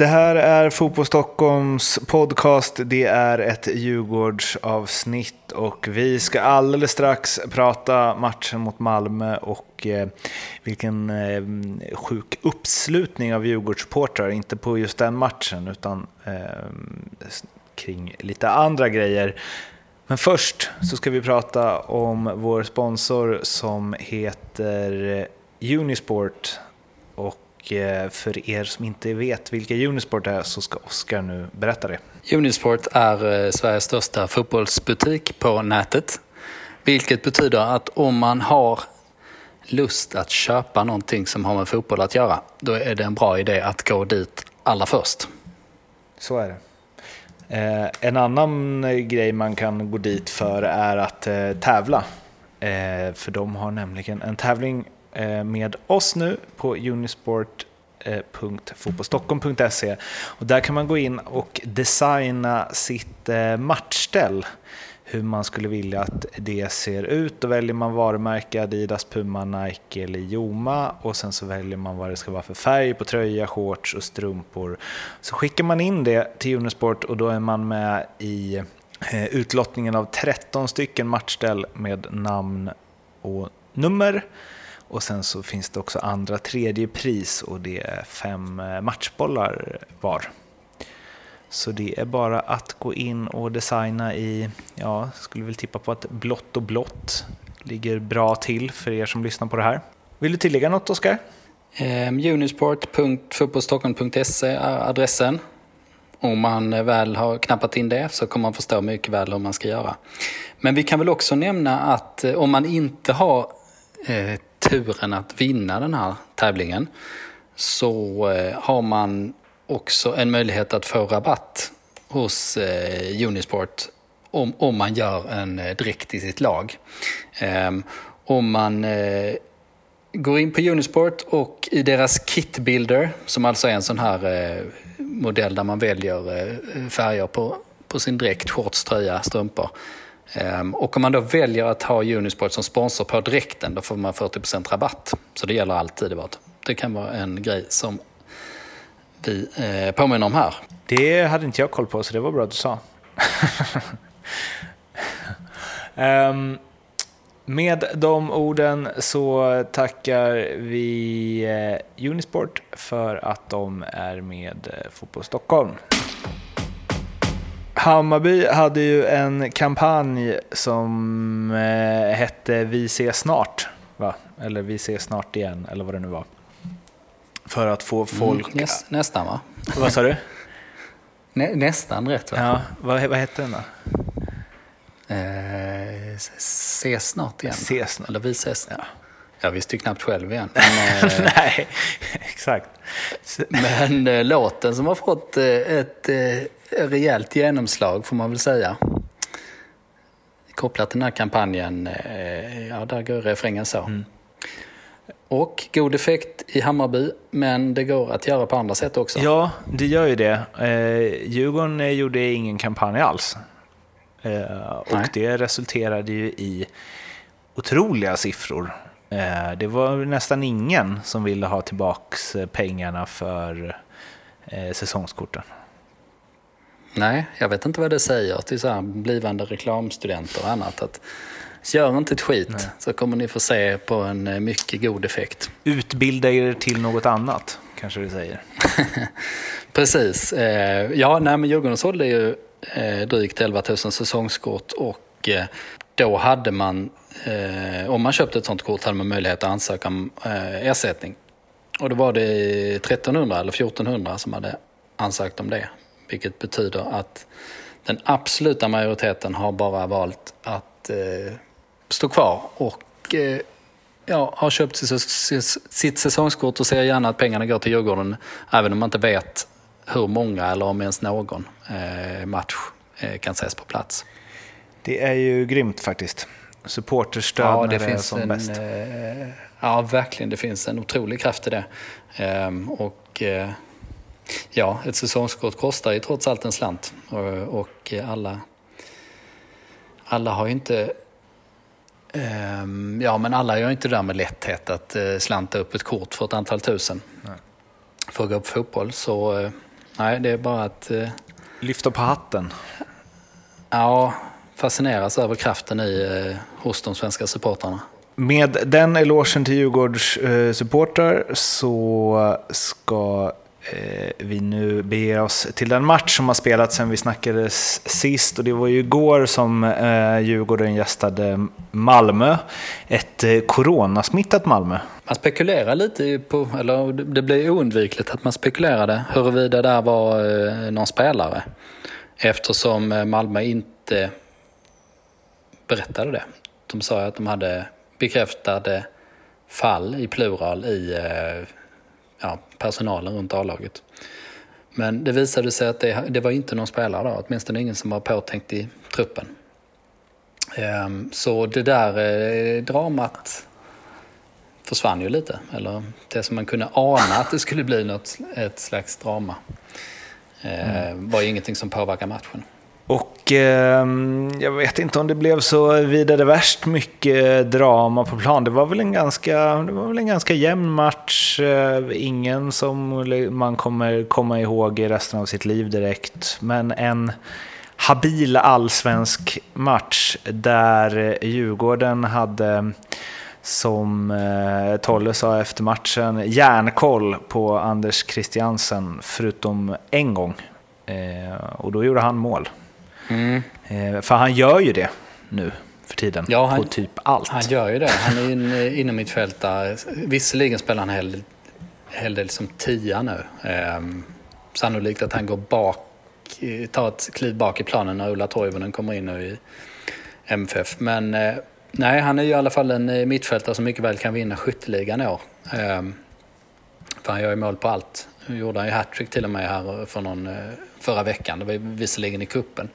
Det här är Fotboll Stockholms podcast. Det är ett Djurgårdsavsnitt och vi ska alldeles strax prata matchen mot Malmö och eh, vilken eh, sjuk uppslutning av Djurgårdssupportrar, inte på just den matchen utan eh, kring lite andra grejer. Men först så ska vi prata om vår sponsor som heter Unisport och eh, för er som inte vet vilka Unisport är så ska Oskar nu berätta det. Unisport är eh, Sveriges största fotbollsbutik på nätet. Vilket betyder att om man har lust att köpa någonting som har med fotboll att göra, då är det en bra idé att gå dit allra först. Så är det. Eh, en annan grej man kan gå dit för är att eh, tävla. Eh, för de har nämligen en tävling Eh, med oss nu på unisport.fotbollstockholm.se eh, och där kan man gå in och designa sitt eh, matchställ hur man skulle vilja att det ser ut. Då väljer man varumärke Adidas, Puma, Nike eller Joma och sen så väljer man vad det ska vara för färg på tröja, shorts och strumpor. Så skickar man in det till Unisport och då är man med i utlottningen av 13 stycken matchställ med namn och nummer. Och sen så finns det också andra tredje pris och det är fem eh, matchbollar var. Så det är bara att gå in och designa i, ja, skulle väl tippa på att blått och blått ligger bra till för er som lyssnar på det här. Vill du tillägga något Oskar? Eh, um, Unisport.fotbollstockholm.se är adressen. Om man eh, väl har knappat in det så kommer man förstå mycket väl hur man ska göra. Men vi kan väl också nämna att om man inte har eh, turen att vinna den här tävlingen så eh, har man också en möjlighet att få rabatt hos eh, Unisport om, om man gör en eh, dräkt i sitt lag. Ehm, om man går in på Unisport och i deras kitbuilder, som alltså är en sån här modell där man väljer färger på, på sin dräkt, shorts, tröja, strumpor. Ehm, och om man då väljer att ha Unisport som sponsor på direkten, då får man 40% rabatt. Så det gäller alltid. Det kan vara en grej som vi eh, påminner om här. Det hade inte jag koll på, så det var bra att du sa. um, med de orden så tackar vi eh, Unisport för att de är med eh, Fotboll Stockholm. Hammarby hade ju en kampanj som eh, hette Vi ses snart, va? Eller Vi ses snart igen, eller vad det nu var. För att få mm, folk... Mm, näst, nästan va? Vad sa du? Nä, nästan rätt va? Ja, vad, vad hette den då? Eh, ses snart igen. Ses snart. Eller Vi ses. Ja. Jag visste ju knappt själv igen. Men, eh, Nej, exakt. Men eh, låten som har fått eh, ett rejält genomslag får man väl säga. Kopplat till den här kampanjen, ja där går refrängen så. Mm. Och god effekt i Hammarby, men det går att göra på andra sätt också. Ja, det gör ju det. Eh, Djurgården gjorde ingen kampanj alls. Eh, och det resulterade ju i otroliga siffror. Eh, det var nästan ingen som ville ha tillbaks eh, pengarna för eh, säsongskorten. Nej, jag vet inte vad det säger till så här blivande reklamstudenter och annat. Att gör inte ett skit Nej. så kommer ni få se på en mycket god effekt. Utbilda er till något annat, kanske det säger. Precis. Ja, nej, men Djurgården sålde ju drygt 11 000 säsongskort och då hade man eh, om man köpte ett sånt kort hade man möjlighet att ansöka om eh, ersättning. Och då var det 1300 eller 1400 som hade ansökt om det. Vilket betyder att den absoluta majoriteten har bara valt att eh, stå kvar och eh, ja, har köpt sitt säsongskort och ser gärna att pengarna går till Djurgården även om man inte vet hur många eller om ens någon eh, match eh, kan ses på plats. Det är ju grymt faktiskt supporterstöd ja, det när det är som en, bäst. Eh, ja, verkligen. Det finns en otrolig kraft i det. Ehm, och eh, ja, ett säsongskort kostar ju trots allt en slant. Och, alla, alla har ju inte ehm, Ja, men alla gör inte det där med lätthet att eh, slanta upp ett kort för ett antal tusen. Nej. För att gå på fotboll. Så Nej, det är bara att... Eh, Lyfta på hatten. Ja, fascineras över kraften i eh, hos de svenska supportrarna. Med den elogen till Djurgårds eh, supportrar så ska eh, vi nu bege oss till den match som har spelats sen vi snackades sist. Och det var ju igår som eh, Djurgården gästade Malmö. Ett eh, coronasmittat Malmö. Man spekulerar lite på, eller det blir oundvikligt att man spekulerade huruvida det var eh, någon spelare. Eftersom eh, Malmö inte berättade det. De sa att de hade bekräftade fall i plural i eh, ja, personalen runt A-laget. Men det visade sig att det, det var inte någon spelare då, åtminstone ingen som var påtänkt i truppen. Ehm, så det där eh, dramat försvann ju lite. Eller det som man kunde ana att det skulle bli något, ett slags drama. Mm. var ju ingenting som påverkar matchen. Och eh, jag vet inte om det blev så vidare värst mycket drama på plan. Det var väl en ganska, det var väl en ganska jämn match. Eh, ingen som man kommer komma ihåg i resten av sitt liv direkt. Men en habil allsvensk match där Djurgården hade som eh, Tolle sa efter matchen, järnkoll på Anders Christiansen förutom en gång. Eh, och då gjorde han mål. Mm. Eh, för han gör ju det nu för tiden ja, han, på typ allt. Han gör ju det. Han är in, inom mitt fält där. Visserligen spelar han hel, hel del som tia nu. Eh, sannolikt att han går bak, tar ett kliv bak i planen när Ulla Toivonen kommer in nu i MFF. Men eh, nej, han är ju i alla fall en eh, mittfältare som mycket väl kan vinna skytteligan i år. Eh, för han gör ju mål på allt. Nu gjorde han ju hattrick till och med här för någon, eh, förra veckan. Det var visserligen i kuppen.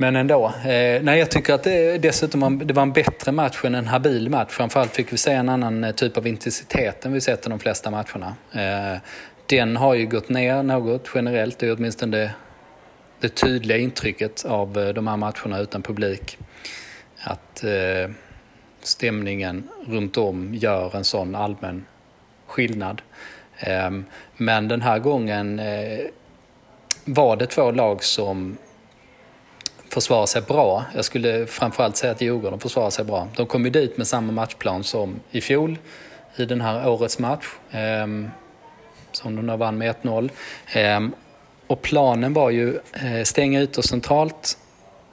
Men ändå. Eh, nej, jag tycker att det dessutom var, det var en bättre match än en habil match. Framförallt fick vi se en annan eh, typ av intensitet än vi sett i de flesta matcherna. Eh, den har ju gått ner något generellt. Det är åtminstone det, det tydliga intrycket av eh, de här matcherna utan publik. Att eh, stämningen runt om gör en sån allmän skillnad. Ehm, men den här gången eh, var det två lag som försvarar sig bra. Jag skulle framförallt säga att Djurgården försvarar sig bra. De kom ju dit med samma matchplan som i fjol i den här årets match. Ehm, som de då vann med 1-0. Ehm, och planen var ju eh, stänga ut och centralt,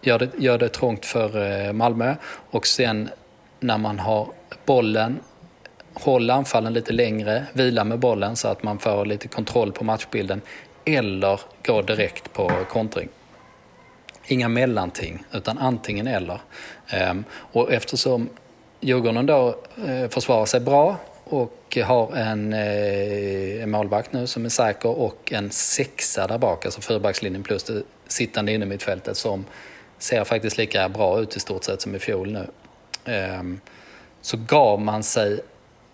gör det, gör det trångt för eh, Malmö och sen när man har bollen hålla anfallen lite längre, vila med bollen så att man får lite kontroll på matchbilden eller gå direkt på kontring. Inga mellanting, utan antingen eller. Ehm, och eftersom Djurgården då eh, försvarar sig bra och har en, eh, en målvakt nu som är säker och en sexa där bak, alltså fyrbackslinjen plus det sittande inne mittfältet som ser faktiskt lika bra ut i stort sett som i fjol nu. Ehm, så gav man sig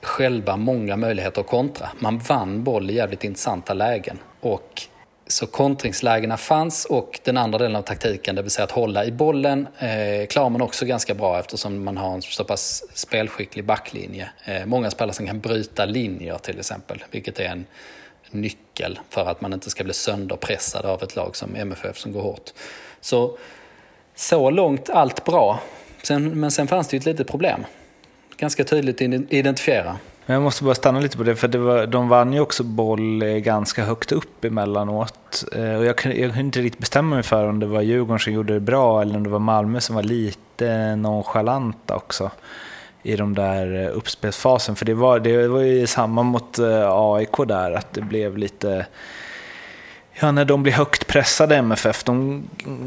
själva många möjligheter att kontra. Man vann boll i jävligt intressanta lägen. Och så kontringslägena fanns och den andra delen av taktiken, det vill säga att hålla i bollen, eh, klarar man också ganska bra eftersom man har en så pass spelskicklig backlinje. Eh, många spelare som kan bryta linjer till exempel, vilket är en nyckel för att man inte ska bli sönderpressad av ett lag som MFF som går hårt. Så, så långt allt bra. Sen, men sen fanns det ju ett litet problem ganska tydligt identifiera. Men jag måste bara stanna lite på det, för det var, de vann ju också boll eh, ganska högt upp emellanåt. Eh, och jag kunde, jag kunde inte riktigt bestämma mig för om det var Djurgården som gjorde det bra eller om det var Malmö som var lite nonchalanta också i de där eh, uppspelsfasen. För det var, det var ju samma mot AIK där, att det blev lite Ja, när de blir högt pressade MFF, de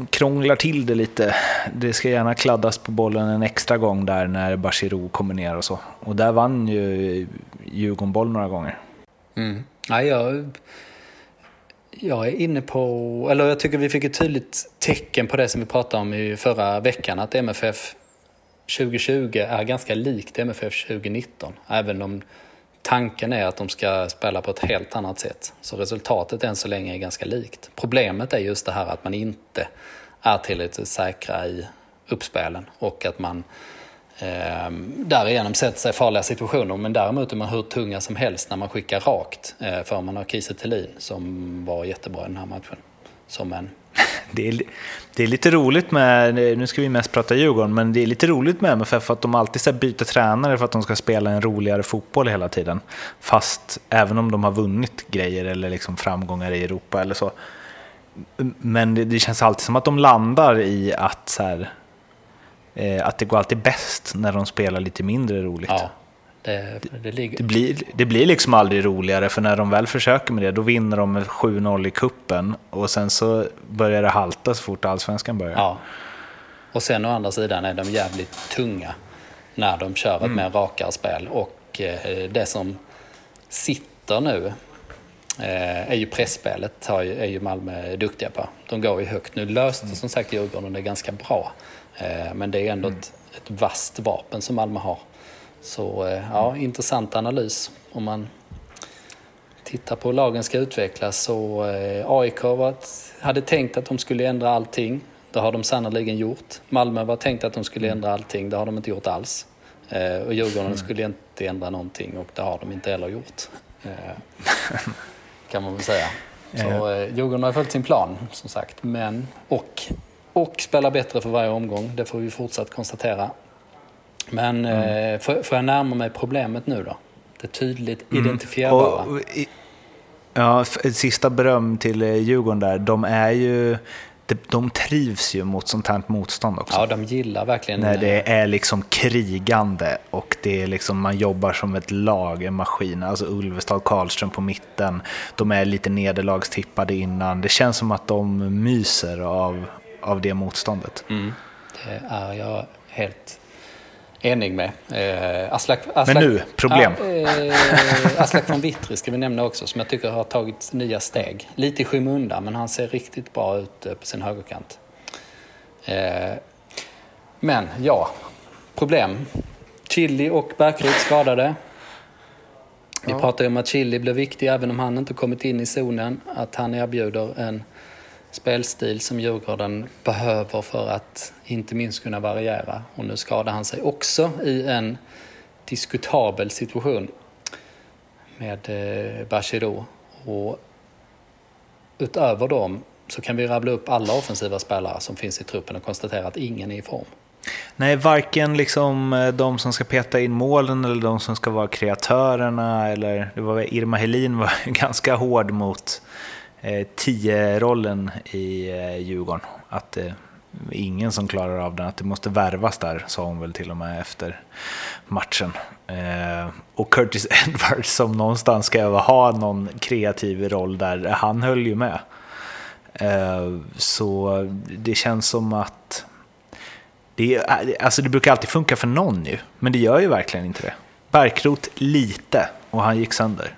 krånglar till det lite. Det ska gärna kladdas på bollen en extra gång där när Bachirou kommer ner och så. Och där vann ju Djurgården boll några gånger. Mm. Ja, jag, jag är inne på, eller jag tycker vi fick ett tydligt tecken på det som vi pratade om i förra veckan, att MFF 2020 är ganska likt MFF 2019. Även om tanken är att de ska spela på ett helt annat sätt. Så resultatet än så länge är ganska likt. Problemet är just det här att man inte är tillräckligt säkra i uppspelen och att man Eh, därigenom sätter sig i farliga situationer. Men däremot är man hur tunga som helst när man skickar rakt. Eh, för man har Kiese Thelin som var jättebra i den här matchen. Som en det är, det är lite roligt med, nu ska vi mest prata Djurgården, men det är lite roligt med MFF för att de alltid så byter tränare för att de ska spela en roligare fotboll hela tiden. Fast även om de har vunnit grejer eller liksom framgångar i Europa eller så. Men det, det känns alltid som att de landar i att, så här, eh, att det går alltid bäst när de spelar lite mindre roligt. Ja. Det, det, ligger... det, blir, det blir liksom aldrig roligare, för när de väl försöker med det, då vinner de med 7-0 i kuppen och sen så börjar det halta så fort allsvenskan börjar. Ja. Och sen å andra sidan är de jävligt tunga när de kör mm. mer rakare spel. Och eh, det som sitter nu eh, är ju pressspelet är ju Malmö duktiga på. De går ju högt. Nu löste mm. som sagt Djurgården det ganska bra. Eh, men det är ändå mm. ett, ett vasst vapen som Malmö har. Så eh, ja, intressant analys. Om man tittar på hur lagen ska utvecklas så eh, AIK var, hade tänkt att de skulle ändra allting. Det har de sannoliken gjort. Malmö var tänkt att de skulle ändra allting. Det har de inte gjort alls. Eh, och Djurgården mm. skulle inte ändra någonting och det har de inte heller gjort. kan man väl säga. Så eh, Djurgården har följt sin plan som sagt. Men, och, och spelar bättre för varje omgång. Det får vi fortsatt konstatera. Men mm. eh, får, får jag närma mig problemet nu då? Det tydligt mm. identifierbara. Och, ja, sista beröm till eh, Djurgården där. De är ju... De trivs ju mot sånt här motstånd också. Ja, de gillar verkligen När det eh, är liksom krigande och det är liksom, man jobbar som ett lag, en maskin. Alltså Ulvestad, Karlström på mitten. De är lite nederlagstippade innan. Det känns som att de myser av, av det motståndet. Mm. Det är jag helt enig med. Eh, Aslak, Aslak, Men nu, problem. eh, Aslak von Witry ska vi nämna också, som jag tycker har tagit nya steg. Lite i skymundan, men han ser riktigt bra ut eh, på sin högerkant. Eh, men ja, problem. Chili och Bärkryd skadade. Vi ja. pratade om att Chili blev viktig även om han inte kommit in i zonen. Att han erbjuder en spelstil som Djurgården behöver för att inte minst kunna variera. Och nu skadar han sig också i en diskutabel situation med eh, Bachirou. Och utöver dem så kan vi rabbla upp alla offensiva spelare som finns i truppen och konstatera att ingen är i form. Nej, varken liksom eh, de som ska peta in målen eller de som ska vara kreatörerna. Eller, det var Irma Helin var ganska hård mot Eh, tio-rollen i eh, Djurgården. Att det är ingen som klarar av den, att det måste värvas där, sa hon väl till och med efter matchen. Eh, och Curtis Edwards som någonstans ska ha någon kreativ roll där, han höll ju med. Så det känns som att det, alltså det brukar alltid funka för någon ju, men det gör ju verkligen inte det. Barkrot lite och han gick sönder.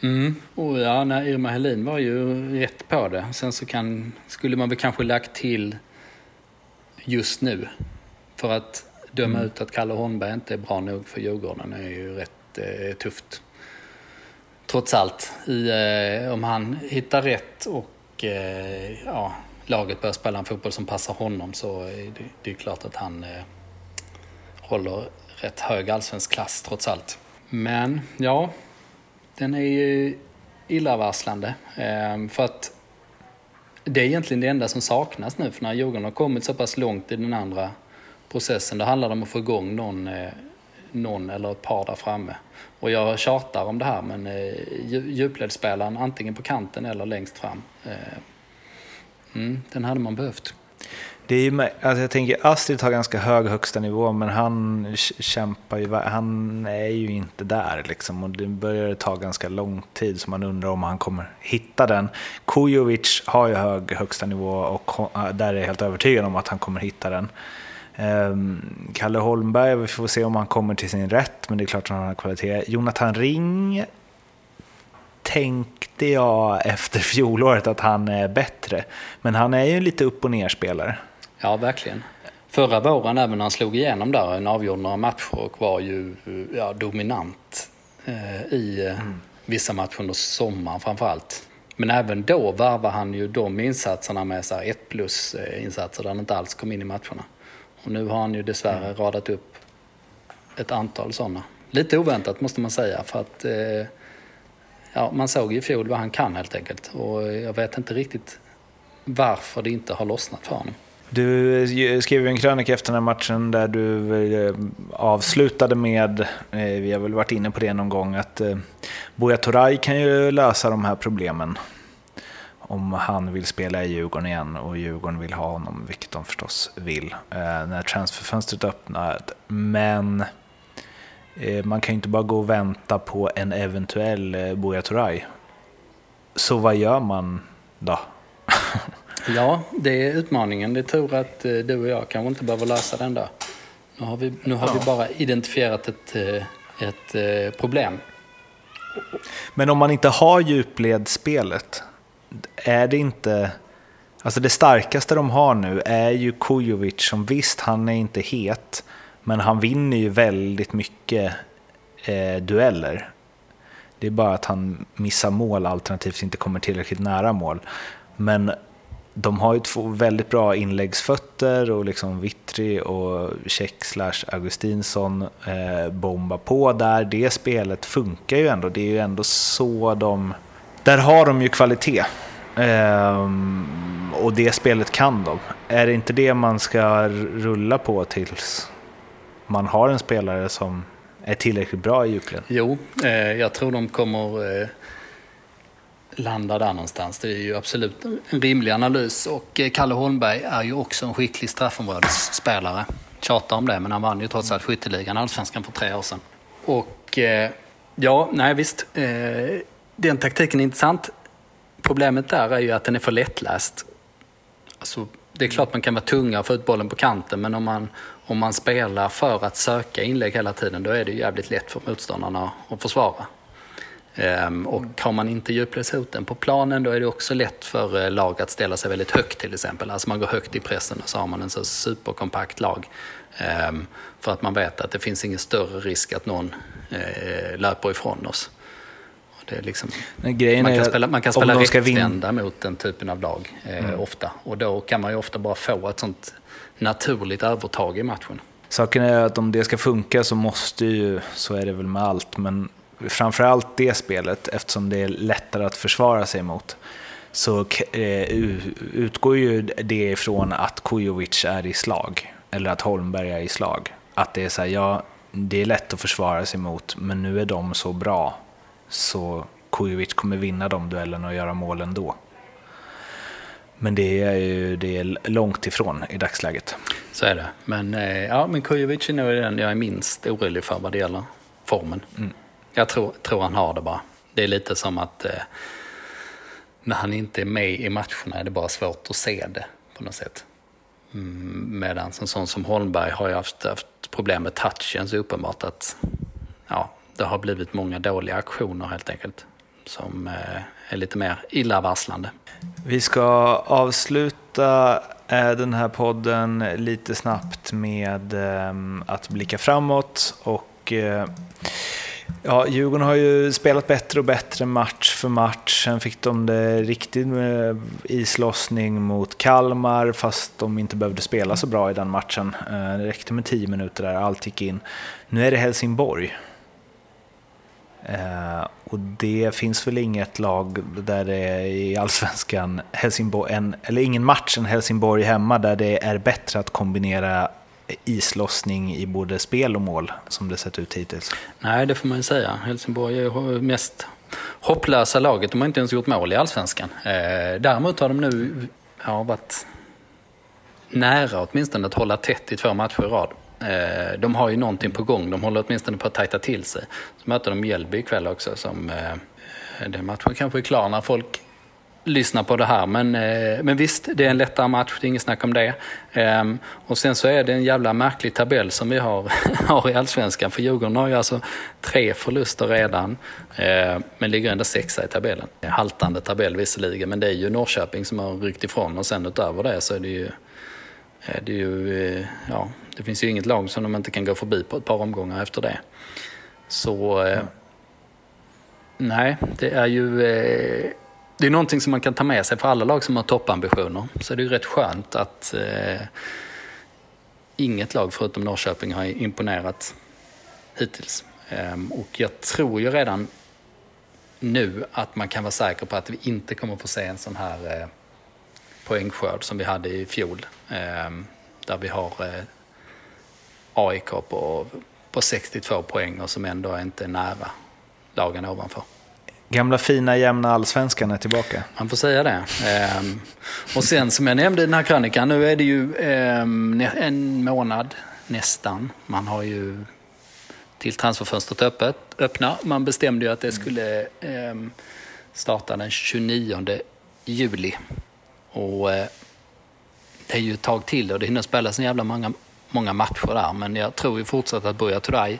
Mm. Och ja, nej, Irma Helin var ju rätt på det. Sen så kan, skulle man väl kanske lagt till just nu. För att döma mm. ut att Kalle Holmberg inte är bra nog för Djurgården är ju rätt eh, tufft. Trots allt. I, eh, om han hittar rätt och eh, ja, laget börjar spela en fotboll som passar honom så är det, det är klart att han eh, håller rätt hög allsvensk klass trots allt. Men ja, den är ju illavarslande. Ehm, för att det är egentligen det enda som saknas nu. För när Djurgården har kommit så pass långt i den andra processen, då handlar det om att få igång någon, eh, någon eller ett par där framme. Och jag tjatar om det här, men eh, djupledsspelaren antingen på kanten eller längst fram. Eh, mm, den hade man behövt. Det är ju, alltså jag tänker Astrid har ganska hög högsta nivå men han kämpar ju, han är ju inte där liksom och det börjar ta ganska lång tid så man undrar om han kommer hitta den. Kujovic har ju hög högsta nivå och där är jag helt övertygad om att han kommer hitta den. Ehm, Kalle Holmberg, vi får se om han kommer till sin rätt men det är klart att han har kvalitet. Jonathan Ring tänkte jag efter fjolåret att han är bättre. Men han är ju lite upp och ner spelare. Ja, verkligen. Förra våren, även när han slog igenom där, en avgjorde några matcher och var ju ja, dominant eh, i eh, mm. vissa matcher under sommaren framförallt. Men även då varvade han ju de insatserna med så 1 plus insatser där han inte alls kom in i matcherna. Och nu har han ju dessvärre mm. radat upp ett antal sådana. Lite oväntat måste man säga för att eh, ja, man såg i fjol vad han kan helt enkelt. Och jag vet inte riktigt varför det inte har lossnat för honom. Du eh, skrev en krönika efter den här matchen där du eh, avslutade med, eh, vi har väl varit inne på det någon gång, att Buya Turay kan ju lösa de här problemen. Om han vill spela i Djurgården igen och Djurgården vill ha honom, vilket de förstås vill, när transferfönstret öppnar. Men man kan ju inte bara gå och vänta på en eventuell Buya Turay. Så vad gör man då? Ja, det är utmaningen. Det är tur att eh, du och jag kanske inte behöver lösa den där. Nu har vi, nu har ja. vi bara identifierat ett, eh, ett eh, problem. Men om man inte har djupledsspelet, är det inte... Alltså det starkaste de har nu är ju Kujovic som visst, han är inte het, men han vinner ju väldigt mycket eh, dueller. Det är bara att han missar mål alternativt inte kommer tillräckligt nära mål. Men de har ju två väldigt bra inläggsfötter och liksom Vittri och Tjeck slash Augustinsson eh, bombar på där. Det spelet funkar ju ändå. Det är ju ändå så de... Där har de ju kvalitet. Eh, och det spelet kan de. Är det inte det man ska rulla på tills man har en spelare som är tillräckligt bra i djupled? Jo, eh, jag tror de kommer eh, landar där någonstans. Det är ju absolut en rimlig analys. Och eh, Kalle Holmberg är ju också en skicklig straffområdesspelare. Tjatar om det, men han vann ju trots allt skytteligan, allsvenskan, för tre år sedan. Och eh, ja, nej visst. Eh, den taktiken är intressant. Problemet där är ju att den är för lättläst. Alltså, det är klart man kan vara tunga och få ut bollen på kanten, men om man, om man spelar för att söka inlägg hela tiden, då är det jävligt lätt för motståndarna att försvara. Ehm, och har man inte djupledshoten på planen då är det också lätt för eh, lag att ställa sig väldigt högt till exempel. Alltså man går högt i pressen och så har man en så superkompakt lag. Ehm, för att man vet att det finns ingen större risk att någon eh, löper ifrån oss. Liksom, man, kan spela, man kan spela rättvända mot den typen av lag eh, mm. ofta. Och då kan man ju ofta bara få ett sånt naturligt övertag i matchen. Saken är att om det ska funka så måste ju, så är det väl med allt, men framförallt det spelet, eftersom det är lättare att försvara sig mot, så eh, utgår ju det ifrån att Kujovic är i slag, eller att Holmberg är i slag. Att det är så här, ja, det är lätt att försvara sig mot, men nu är de så bra, så Kujovic kommer vinna de duellerna och göra mål ändå. Men det är ju det är långt ifrån i dagsläget. Så är det. Men, eh, ja, men Kujovic är nog den jag är minst orolig för vad det gäller formen. Mm. Jag tror, tror han har det bara. Det är lite som att eh, när han inte är med i matcherna är det bara svårt att se det på något sätt. Mm, Medan en sån som Holmberg har ju haft, haft problem med touchen så uppenbart att ja, det har blivit många dåliga aktioner helt enkelt. Som eh, är lite mer illavarslande. Vi ska avsluta eh, den här podden lite snabbt med eh, att blicka framåt och eh, Ja, Djurgården har ju spelat bättre och bättre match för match. Sen fick de det riktigt med islossning mot Kalmar, fast de inte behövde spela så bra i den matchen. Eh, det räckte med tio minuter där, allt gick in. Nu är det Helsingborg. Eh, och det finns väl inget lag där det är i allsvenskan, Helsingborg, en, eller ingen match än Helsingborg hemma där det är bättre att kombinera islossning i både spel och mål som det sett ut hittills. Nej, det får man ju säga. Helsingborg är mest hopplösa laget. De har inte ens gjort mål i allsvenskan. Eh, däremot har de nu ja, varit nära åtminstone att hålla tätt i två matcher i rad. Eh, de har ju någonting på gång. De håller åtminstone på att tajta till sig. Så möter de Mjällby ikväll också. Som, eh, den matchen kanske är klar när folk lyssna på det här. Men, eh, men visst, det är en lättare match, det är inget snack om det. Ehm, och sen så är det en jävla märklig tabell som vi har, har i Allsvenskan. För Djurgården har ju alltså tre förluster redan, eh, men ligger ändå sexa i tabellen. Haltande tabell visserligen, men det är ju Norrköping som har ryckt ifrån och sen utöver det så är det ju, eh, är det ju eh, ja, det finns ju inget lag som de inte kan gå förbi på ett par omgångar efter det. Så eh, nej, det är ju eh, det är någonting som man kan ta med sig för alla lag som har toppambitioner. Så det är ju rätt skönt att, eh, inget lag förutom Norrköping har imponerat hittills. Ehm, och jag tror ju redan nu att man kan vara säker på att vi inte kommer få se en sån här eh, poängskörd som vi hade i fjol. Ehm, där vi har eh, AIK på, på 62 poäng och som ändå inte är nära lagen ovanför. Gamla fina jämna allsvenskan är tillbaka. Man får säga det. Ehm, och sen som jag nämnde i den här krönikan, nu är det ju ehm, en månad nästan. Man har ju till transferfönstret öppet, öppna. Man bestämde ju att det skulle ehm, starta den 29 juli. Och eh, det är ju ett tag till och det hinner spelas en jävla många, många matcher där. Men jag tror ju fortsatt att Buya Turay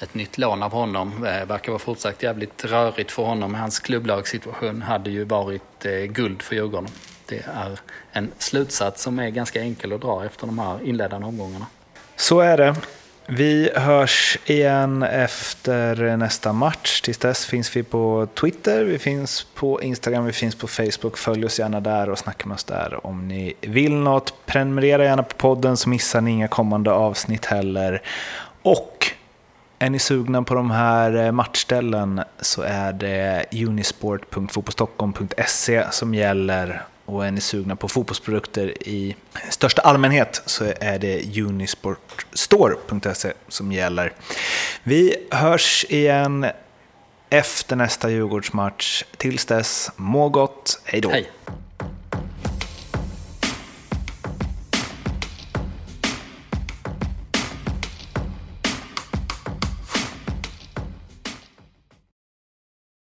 ett nytt lån av honom. Eh, verkar vara fortsatt jävligt rörigt för honom. Hans klubblagssituation hade ju varit eh, guld för Djurgården. Det är en slutsats som är ganska enkel att dra efter de här inledande omgångarna. Så är det. Vi hörs igen efter nästa match. Tills dess finns vi på Twitter, vi finns på Instagram, vi finns på Facebook. Följ oss gärna där och snacka med oss där om ni vill något. Prenumerera gärna på podden så missar ni inga kommande avsnitt heller. Och är ni sugna på de här eh, matchställen så är det unisport.fotbollstockholm.se som gäller. Och är ni sugna på fotbollsprodukter i största allmänhet så är det unisportstore.se som gäller. Vi hörs igen efter nästa Djurgårdsmatch. Tills dess, må gott, hej då! Hej.